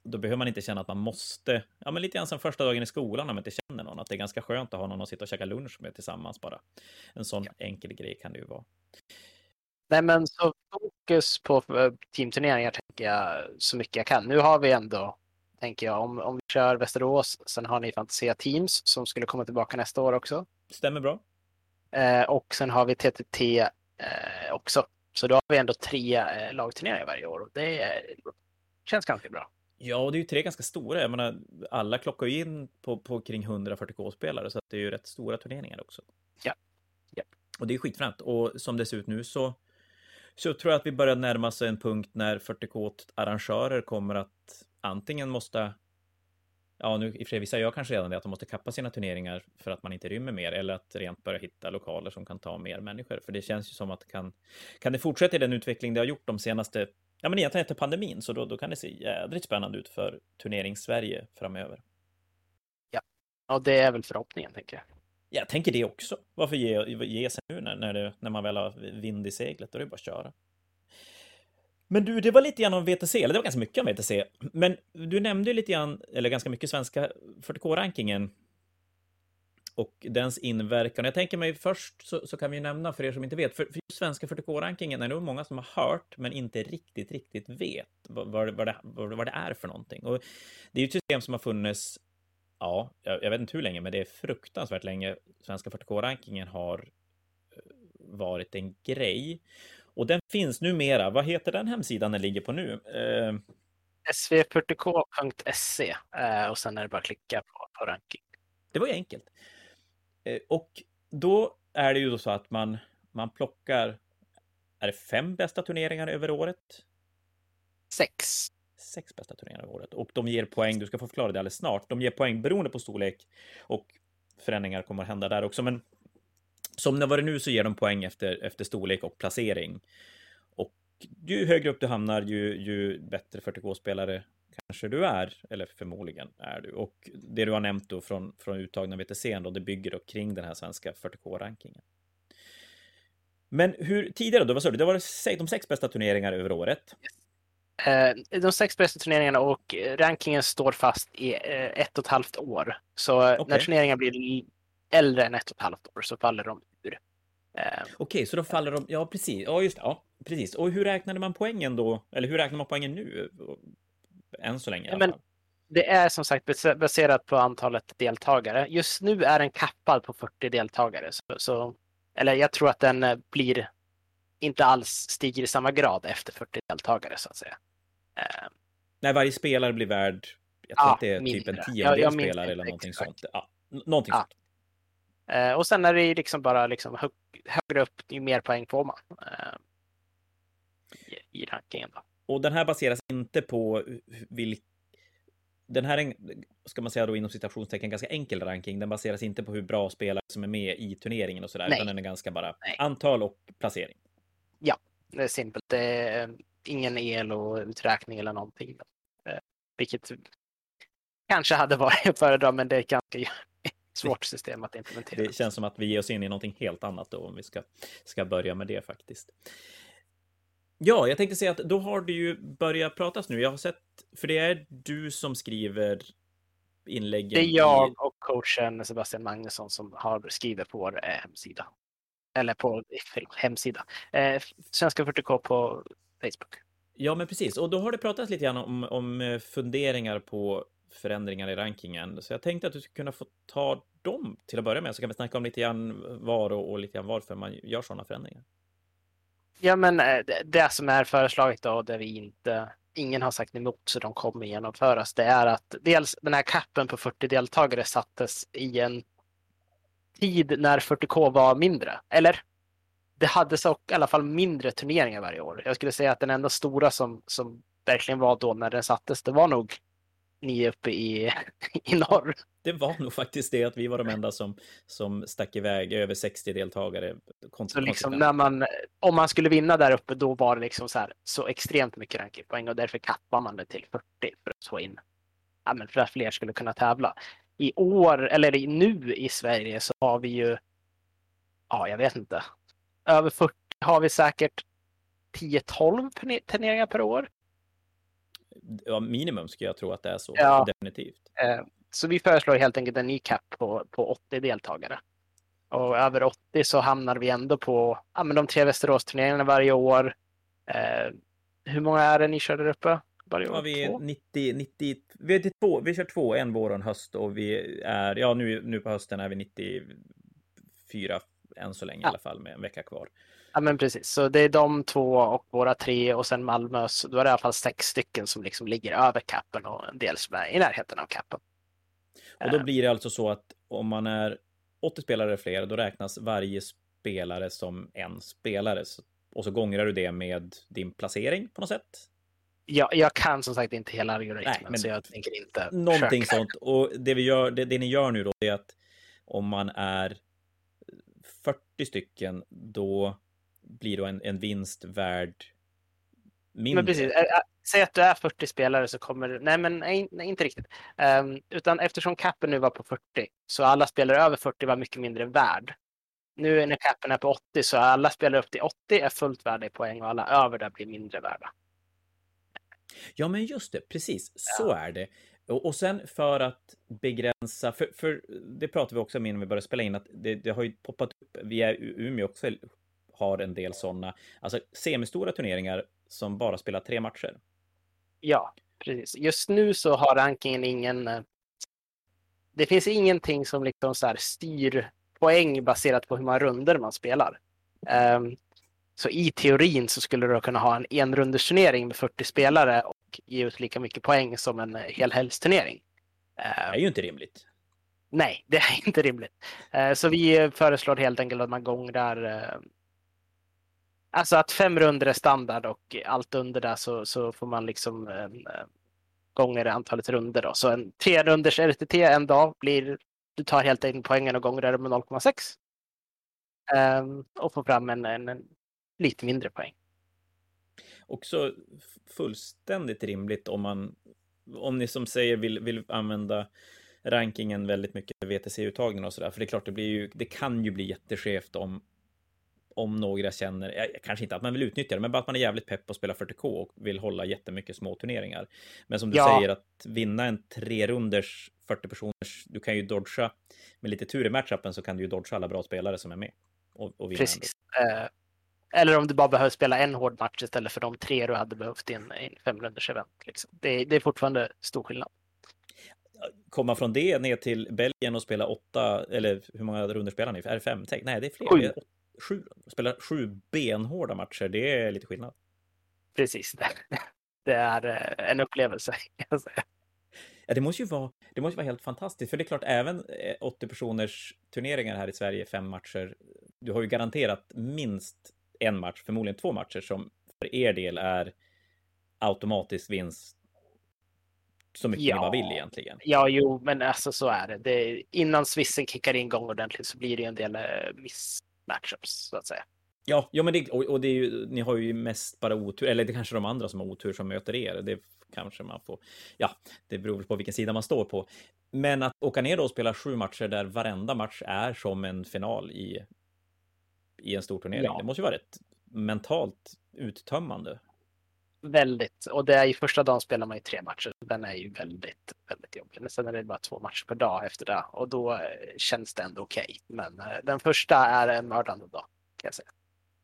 då behöver man inte känna att man måste, ja men lite grann som första dagen i skolan när man inte känner någon, att det är ganska skönt att ha någon att sitta och käka lunch med tillsammans bara. En sån ja. enkel grej kan det ju vara. Nej men så fokus på eh, teamturneringar tänker jag så mycket jag kan. Nu har vi ändå, tänker jag, om, om vi kör Västerås, sen har ni Fantasia Teams som skulle komma tillbaka nästa år också. Stämmer bra. Eh, och sen har vi TTT eh, också så då har vi ändå tre eh, lagturneringar varje år och det känns ganska bra. Ja, och det är ju tre ganska stora. Jag menar, alla klockar ju in på, på kring 140K-spelare, så det är ju rätt stora turneringar också. Ja. ja. Och det är skitfränt. Och som det ser ut nu så, så tror jag att vi börjar närma oss en punkt när 40K-arrangörer kommer att antingen måste ja, nu i och för sig, vissa gör kanske redan det, att de måste kappa sina turneringar för att man inte rymmer mer, eller att rent börja hitta lokaler som kan ta mer människor. För det känns ju som att kan, kan det fortsätta i den utveckling det har gjort de senaste, ja men egentligen efter pandemin, så då, då kan det se jädrigt spännande ut för turnering-Sverige framöver. Ja, och det är väl förhoppningen, tänker jag. Jag tänker det också. Varför ge, ge sig nu när, när, det, när man väl har vind i seglet? Då är det bara att köra. Men du, det var lite grann om VTC, eller det var ganska mycket om VTC. Men du nämnde ju lite grann, eller ganska mycket svenska 40K-rankingen. Och dens inverkan. Jag tänker mig först så, så, kan vi nämna för er som inte vet, för, för svenska 40K-rankingen är nog många som har hört men inte riktigt, riktigt vet vad, vad, vad, det, vad, det är för någonting. Och det är ju ett system som har funnits, ja, jag, jag vet inte hur länge, men det är fruktansvärt länge svenska 40K-rankingen har eh, varit en grej. Och den finns numera. Vad heter den hemsidan den ligger på nu? Eh... sv40k.se eh, och sen är det bara att klicka på, på ranking. Det var ju enkelt. Eh, och då är det ju så att man, man plockar, är det fem bästa turneringar över året? Sex. Sex bästa turneringar över året. Och de ger poäng, du ska få förklara det alldeles snart. De ger poäng beroende på storlek och förändringar kommer att hända där också. Men som det var det nu så ger de poäng efter, efter storlek och placering. Och ju högre upp du hamnar, ju, ju bättre 40K-spelare kanske du är, eller förmodligen är du. Och det du har nämnt då från, från uttagna VTC, då, det bygger då kring den här svenska 40K-rankingen. Men hur tidigare då, vad sa du, det var de sex bästa turneringar över året? Eh, de sex bästa turneringarna och rankingen står fast i eh, ett och ett halvt år. Så okay. när turneringar blir äldre än ett och ett halvt år så faller de ur. Eh, Okej, okay, så då faller de, ja precis, ja just det, ja precis. Och hur räknade man poängen då? Eller hur räknar man poängen nu? Än så länge fall. Det är som sagt baserat på antalet deltagare. Just nu är den kappad på 40 deltagare. Så, så, eller jag tror att den eh, blir inte alls stiger i samma grad efter 40 deltagare så att säga. Uh, Nej, varje spelare blir värd, jag tror ja, att det är mindre. typ en tiondel ja, spelare eller någonting exakt. sånt. Ja, någonting ja. sånt. Uh, och sen är det liksom bara liksom hög, högre upp, ju mer poäng får man. I, i rankingen. Då. Och den här baseras inte på vilk... Den här är, ska man säga då inom citationstecken, ganska enkel ranking. Den baseras inte på hur bra spelare som är med i turneringen och sådär, utan den är ganska bara Nej. antal och placering. Ja, det är simpelt. Det är ingen el och uträkning eller någonting. Eh, vilket kanske hade varit att föredra, men det är ganska svårt system att implementera. Det känns som att vi ger oss in i någonting helt annat då, om vi ska, ska börja med det faktiskt. Ja, jag tänkte säga att då har det ju börjat pratas nu. Jag har sett, för det är du som skriver inläggen. Det är jag i... och coachen Sebastian Magnusson som har skrivit på vår eh, hemsida. Eller på hemsida. Eh, Svenska 40K på Facebook. Ja, men precis. Och då har det pratats lite grann om, om eh, funderingar på förändringar i rankingen. Så jag tänkte att du skulle kunna få ta dem till att börja med, så kan vi snacka om lite grann var och, och lite grann varför man gör sådana förändringar. Ja, men eh, det, det som är föreslaget då, där vi inte, ingen har sagt emot så de kommer genomföras, det är att dels den här kappen på 40 deltagare sattes i en tid när 40K var mindre. Eller det hade så i alla fall mindre turneringar varje år. Jag skulle säga att den enda stora som, som verkligen var då när den sattes, det var nog ni uppe i, i norr. Det var nog faktiskt det att vi var de enda som, som stack iväg över 60 deltagare. Så liksom när man, om man skulle vinna där uppe, då var det liksom så här så extremt mycket rankingpoäng och därför kappar man det till 40 för att få in, ja, men för att fler skulle kunna tävla. I år, eller nu i Sverige så har vi ju, ja, jag vet inte, över 40 har vi säkert 10-12 turneringar per år ja, minimum skulle jag tro att det är så. Ja. Definitivt. Eh, så vi föreslår helt enkelt en ny cap på, på 80 deltagare. Och över 80 så hamnar vi ändå på ja, men de tre Västerås-turneringarna varje år. Eh, hur många är det ni kör där uppe? Varje år? Ja, vi är 90, 90, vi, är två, vi kör två, en vår och en höst och vi är, ja nu, nu på hösten är vi 94 än så länge ja. i alla fall med en vecka kvar. Ja, men precis. Så det är de två och våra tre och sen Malmös. Då är det i alla fall sex stycken som liksom ligger över kappen och en del som är i närheten av kappen. Och då eh. blir det alltså så att om man är 80 spelare eller fler, då räknas varje spelare som en spelare. Och så gångrar du det med din placering på något sätt. Ja, jag kan som sagt inte hela algoritmen, så jag tänker inte Någonting försöka. sånt. Och det, vi gör, det, det ni gör nu då, är att om man är 40 stycken, då blir då en, en vinst värd mindre. Men precis. Säg att du är 40 spelare så kommer Nej, men nej, nej inte riktigt. Um, utan eftersom capen nu var på 40 så alla spelare över 40 var mycket mindre värd. Nu när capen är på 80 så alla spelare upp till 80 är fullt värda i poäng och alla över där blir mindre värda. Ja, men just det, precis. Så ja. är det. Och, och sen för att begränsa, för, för det pratade vi också om innan vi började spela in, att det, det har ju poppat upp via Umeå också har en del sådana, alltså semistora turneringar som bara spelar tre matcher. Ja, precis. Just nu så har rankingen ingen... eh, Det finns ingenting som liksom så här styr poäng baserat på hur många runder man spelar. Ehm, så i teorin så skulle du kunna ha en enrundersturnering med 40 spelare och ge ut lika mycket poäng som en helhelgsturnering. Det är ju inte rimligt. Nej, det är inte rimligt. Eh, Så vi föreslår helt enkelt att man gångrar eh, Alltså att fem runder är standard och allt under det så, så får man liksom en, eh, gånger antalet runder. Då. Så en tre runders RTT en dag blir, du tar helt enkelt poängen och gånger det med 0,6. Ehm, och får fram en, en, en lite mindre poäng. Också fullständigt rimligt om man, om ni som säger vill, vill använda rankingen väldigt mycket för VTC-uttagen och sådär. För det är klart, det, blir ju, det kan ju bli jätteskevt om, om några känner, kanske inte att man vill utnyttja det, men bara att man är jävligt pepp på att spela 40K och vill hålla jättemycket små turneringar. Men som du Ja. säger, att vinna en tre runders 40 personers, du kan ju dodga, med lite tur i matchupen så kan du ju dodga alla bra spelare som är med. Och, och vinna Precis. Eh, eller om du bara behöver spela en hård match istället för de tre du hade behövt i en, i en fem runders event. Liksom. Det, det är fortfarande stor skillnad. komma från det ner till Belgien och spela åtta, eller hur många runder spelar ni? Är det fem? Nej, det är fler. Sju. Det är åt- Sju. Spela sju benhårda matcher, det är lite skillnad. Precis. Det, det är eh, en upplevelse. kan jag säga. Ja, det måste ju vara, det måste vara helt fantastiskt, för det är klart, även eh, 80 personers turneringar här i Sverige, fem matcher, du har ju garanterat minst en match, förmodligen två matcher, som för er del är automatisk vinst så mycket Ja. ni bara vill egentligen. Ja, jo, men alltså så är det. det innan Swissen kickar in gång ordentligt så blir det en del eh, miss-matchups, så att säga. Ja, ja men det, och, och det är ju, ni har ju mest bara otur, eller det är kanske de andra som har otur som möter er. Det kanske man får, ja, det beror på vilken sida man står på. Men att åka ner då och spela sju matcher där varenda match är som en final i, i en stor turnering. Ja. Det måste ju vara rätt mentalt uttömmande. Väldigt. Och det är ju första dagen spelar man ju tre matcher. Den är ju väldigt, väldigt jobbig. Men Sen är det bara två matcher per dag efter det. Och då eh, känns det ändå okej. Men eh, den första är en mördande dag, kan jag säga.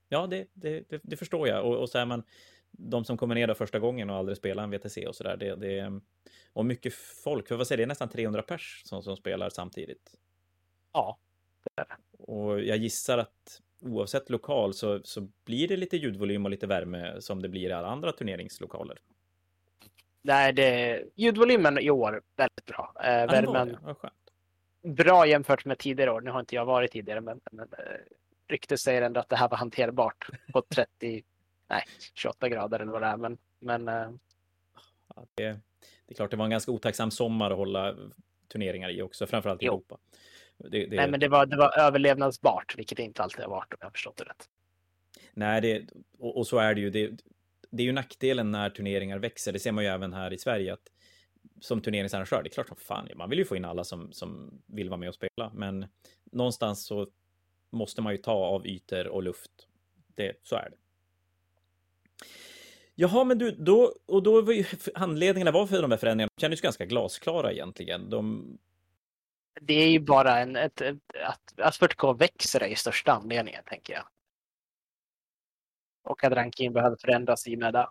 Ja, det, det, det, det förstår jag. Och, och så är man, de som kommer ner då första gången och aldrig spelar en VTC och sådär, det, det, och mycket folk, för vad säger det, det är nästan 300 pers som, som spelar samtidigt. Ja, Och jag gissar att oavsett lokal så, så blir det lite ljudvolym och lite värme som det blir i alla andra turneringslokaler. Nej, det, ljudvolymen i år väldigt bra. Eh, Ja, värmen. Vad skönt. bra jämfört med tidigare år. Nu har inte jag varit tidigare, men, men eh, ryktet säger ändå att det här var hanterbart på 30, nej, 28 grader eller vad det är. Men, men eh, Ja, det, det är klart, det var en ganska otacksam sommar att hålla turneringar i också, framförallt i Jo. Europa. Det, det, nej, men det var, det var överlevnadsbart, vilket det inte alltid har varit om jag har förstått det rätt. Nej, det, och, och så är det ju. Det, det är ju nackdelen när turneringar växer. Det ser man ju även här i Sverige. att Som turneringsarrangör, det är klart som fan, man vill ju få in alla som, som vill vara med och spela. Men någonstans så måste man ju ta av ytor och luft. Det, så är det. Jaha, men du, då, och då var ju anledningarna var för de här förändringarna, de kändes ganska glasklara egentligen. De, Det är ju bara en, ett, ett, att, 40K växer är ju största anledningen, tänker jag. Och att rankingen behöver förändras i och med det.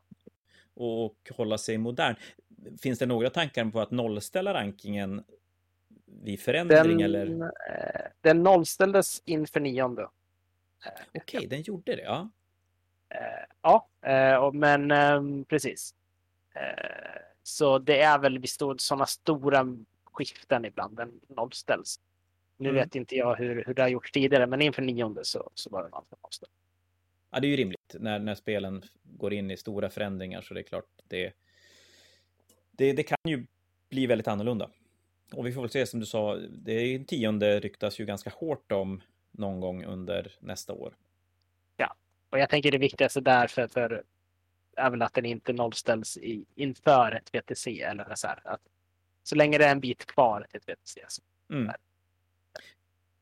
och hålla sig modern. Finns det några tankar på att nollställa rankingen vid förändring Den, eller? eh, den nollställdes inför nionde. Eh, Okej, den gjorde det, ja. Eh, ja, men ehm, precis. Så det är väl vid stor, sådana stora skiften ibland den nollställs. Nu Mm. vet inte jag hur, hur det har gjorts tidigare, men inför nionde så, så var den alltid nollställd. Ja, det är ju rimligt när, när spelen går in i stora förändringar så det är klart det, det, det kan ju bli väldigt annorlunda. Och vi får väl se som du sa, det tionde ryktas ju ganska hårt om någon gång under nästa år. Och jag tänker det viktigaste där för, för är väl att den inte nollställs i, inför ett VTC. Eller så, här, att, så länge det är en bit kvar till ett VTC. Så, Mm.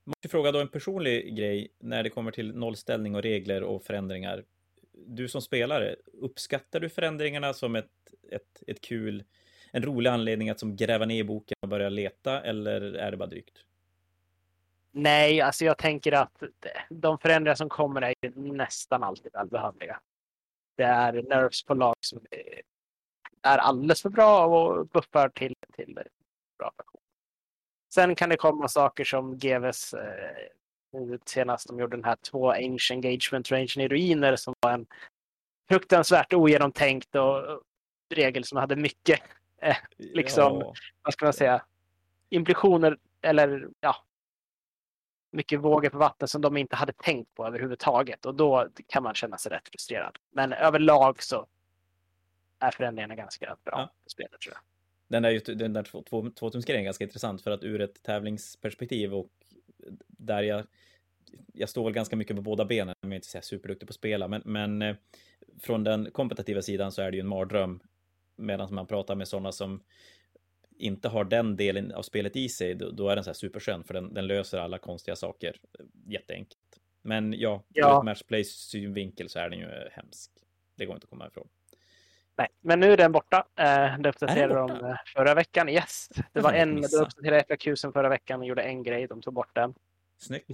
Måste fråga då en personlig grej när det kommer till nollställning och regler och förändringar. Du som spelare, uppskattar du förändringarna som ett, ett, ett kul en rolig anledning att som gräva ner i boken och börja leta eller är det bara drygt? Nej, alltså jag tänker att de förändringar som kommer är nästan alltid välbehövliga. Det är nerfs på lag som är alldeles för bra och buffar till, till bra faktion. Sen kan det komma saker som GVs eh, senast de gjorde den här två Ancient Engagement Range i ruiner som var en fruktansvärt ogenomtänkt och regel som hade mycket eh, liksom, ja. vad ska man säga, implikationer eller ja, mycket vågor på vatten som de inte hade tänkt på överhuvudtaget och då kan man känna sig rätt frustrerad. Men överlag så är förändringarna ganska bra ja. på spelet tror jag. Den där, den där tvåtumsgrejen är ganska intressant för att ur ett tävlingsperspektiv och där jag jag står väl ganska mycket på båda benen, jag är inte så superduktig på att spela, men, men eh, från den kompetitiva sidan så är det ju en mardröm medan man pratar med sådana som inte har den delen av spelet i sig, då, då är den så här superskön för den, den, löser alla konstiga saker jätteenkelt. Men ja, ja. ur matchplay synvinkel så är den ju hemsk. Det går inte att komma ifrån. Nej, men nu är den borta. Eh, det uppdaterade de eh, förra veckan. Yes, det var en, de uppdaterade FAQsen förra veckan och gjorde en grej. De tog bort den. Snyggt.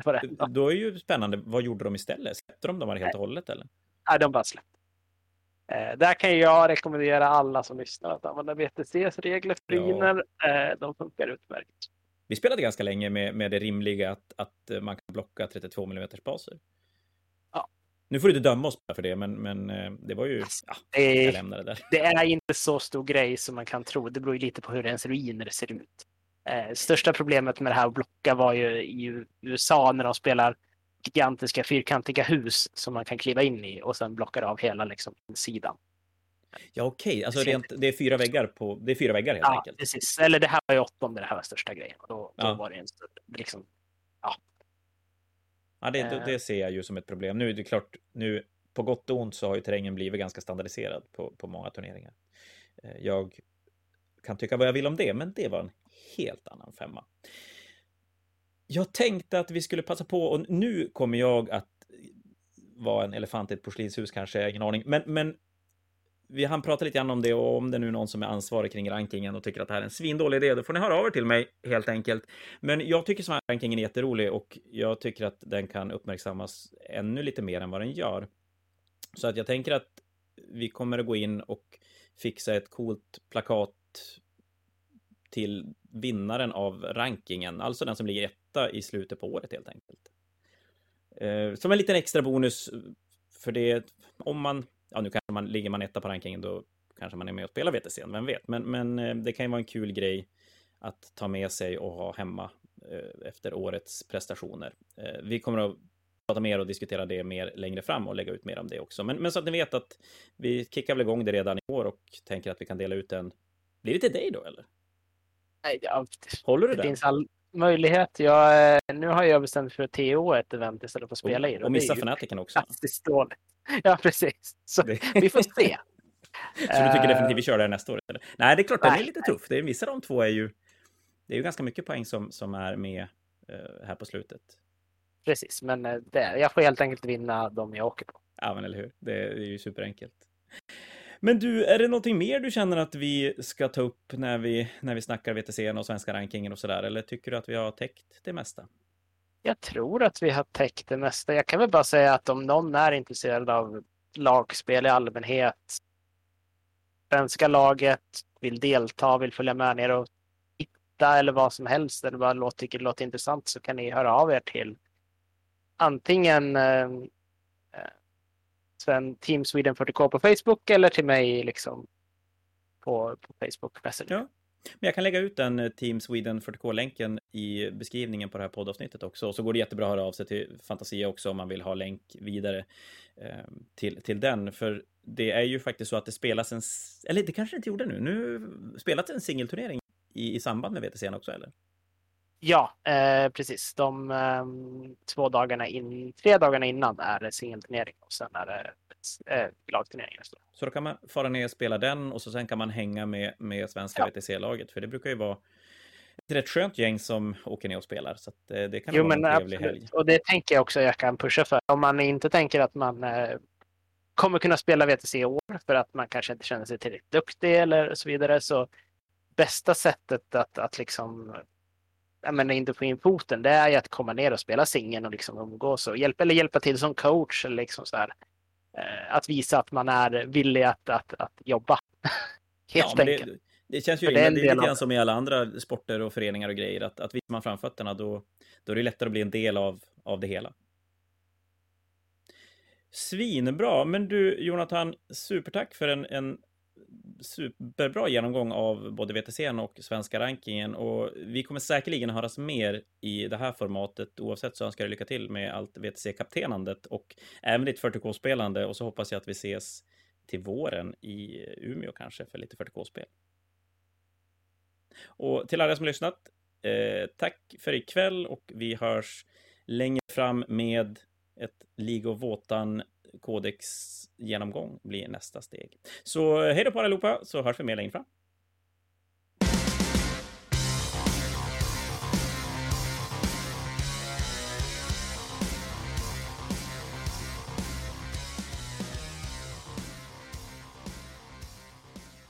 Då är ju spännande. Vad gjorde de istället? Släppte de dem helt och hållet eller? Nej, de bara släppte. Eh, där kan jag rekommendera alla som lyssnar att använda VTCs regler för ja. eh, De funkar utmärkt. Vi spelade ganska länge med, med det rimliga att, att man kan blocka 32 mm baser. Nu får du inte döma oss för det, men, men eh, det var ju... Alltså, ja, det, jag lämnar det där. Det är inte så stor grej som man kan tro. Det beror ju lite på hur ens ruiner ser ut. Eh, största problemet med det här att blocka var ju i USA när de spelar gigantiska fyrkantiga hus som man kan kliva in i och sen blockar av hela liksom, sidan. Ja, okej, okay. alltså rent, det är fyra väggar på, det är fyra väggar helt ja, enkelt. precis. Eller det här var ju åttonde, det här var största grejen. Då, då ja. var det en liksom, ja. Ja, det, det, eh. ser jag ju som ett problem. Nu är det klart, nu på gott och ont så har ju terrängen blivit ganska standardiserad på, på många turneringar. Eh, jag kan tycka vad jag vill om det, men det var en helt annan femma. Jag tänkte att vi skulle passa på och nu kommer jag att vara en elefant i ett porslinshus kanske, jag har ingen aning. Men, men vi hann prata lite grann om det och om det nu är någon som är ansvarig kring rankingen och tycker att det här är en svindålig idé, då får ni höra av er till mig helt enkelt. Men jag tycker så här, rankingen är jätterolig och jag tycker att den kan uppmärksammas ännu lite mer än vad den gör. Så att jag tänker att vi kommer att gå in och fixa ett coolt plakat till vinnaren av rankingen, alltså den som ligger etta i slutet på året helt enkelt. Eh, som en liten extra bonus för det, om man, ja nu kanske man ligger man etta på rankingen, då kanske man är med och spelar VTC, vem vet, men, men eh, det kan ju vara en kul grej att ta med sig och ha hemma eh, efter årets prestationer. Vi kommer att prata mer och diskutera det mer längre fram och lägga ut mer om det också. Men, men så att ni vet att vi kickar väl igång det redan i år och tänker att vi kan dela ut en. Blir det till dig då eller? Ja, Håller du? Det finns all möjlighet. Jag, eh, nu har jag bestämt för TO ett event istället för att spela och, i det. Och missa Fanatiken också. Fantastiskt dåligt. Ja, precis. Så vi får se. Så du tycker definitivt vi kör det nästa år? Eller? Nej, det är klart, nej, den är lite tuff. Det av de två är ju... Det är ju ganska mycket poäng som, som är med uh, här på slutet. Precis, men det, jag får helt enkelt vinna de jag åker på. Ja, men eller hur. Det, det är ju superenkelt. Men du, är det någonting mer du känner att vi ska ta upp när vi, när vi snackar VTC och svenska rankingen och sådär? Eller tycker du att vi har täckt det mesta? Jag tror att vi har täckt det mesta. Jag kan väl bara säga att om någon är intresserad av lagspel i allmänhet, svenska laget, vill delta, vill följa med ner och titta eller vad som helst, eller bara låter, tycker det låter intressant så kan ni höra av er till antingen eh, Sven Team Sweden 40K på Facebook eller till mig liksom på, på Facebook Messenger. Ja. Men jag kan lägga ut den eh, Team Sweden 40K-länken i beskrivningen på det här poddavsnittet också. Och Så går det jättebra att höra av sig till Fantasia också om man vill ha länk vidare eh, till, till den. För det är ju faktiskt så att det spelas en, eller det kanske det inte gjorde nu, nu spelas en singelturnering i, i samband med WTC också eller? Ja, eh, precis. De eh, två dagarna in, tre dagarna innan är det singelturnering och sen är det eh, lagturnering. Så då kan man fara ner och spela den och så sen kan man hänga med, med svenska ja. VTC-laget. För det brukar ju vara ett rätt skönt gäng som åker ner och spelar. Så att, eh, det kan jo, vara en trevlig absolut. helg. Och det tänker jag också jag kan pusha för. Om man inte tänker att man eh, kommer kunna spela VTC i år för att man kanske inte känner sig tillräckligt duktig eller så vidare så bästa sättet att, att liksom menar, inte få in foten, det är ju att komma ner och spela singeln och liksom umgås och hjälpa, eller hjälpa till som coach eller liksom så här. Eh, att visa att man är villig att, att, att jobba. Helt ja, enkelt. Det, det känns ju det är en det är lite grann som i alla andra sporter och föreningar och grejer, att, att visar man framfötterna då, då är det lättare att bli en del av, av det hela. Svinbra, men du Jonathan, supertack för en, en superbra genomgång av både VTC och svenska rankingen och vi kommer säkerligen höras mer i det här formatet. Oavsett så önskar jag lycka till med allt VTC-kaptenandet och även ditt 40K-spelande och så hoppas jag att vi ses till våren i Umeå kanske för lite 40K-spel. Och till alla som lyssnat, eh, tack för ikväll och vi hörs längre fram med ett League of kodexgenomgång Codex genomgång blir nästa steg. Så hej då på allihopa, så hörs vi mer längre fram.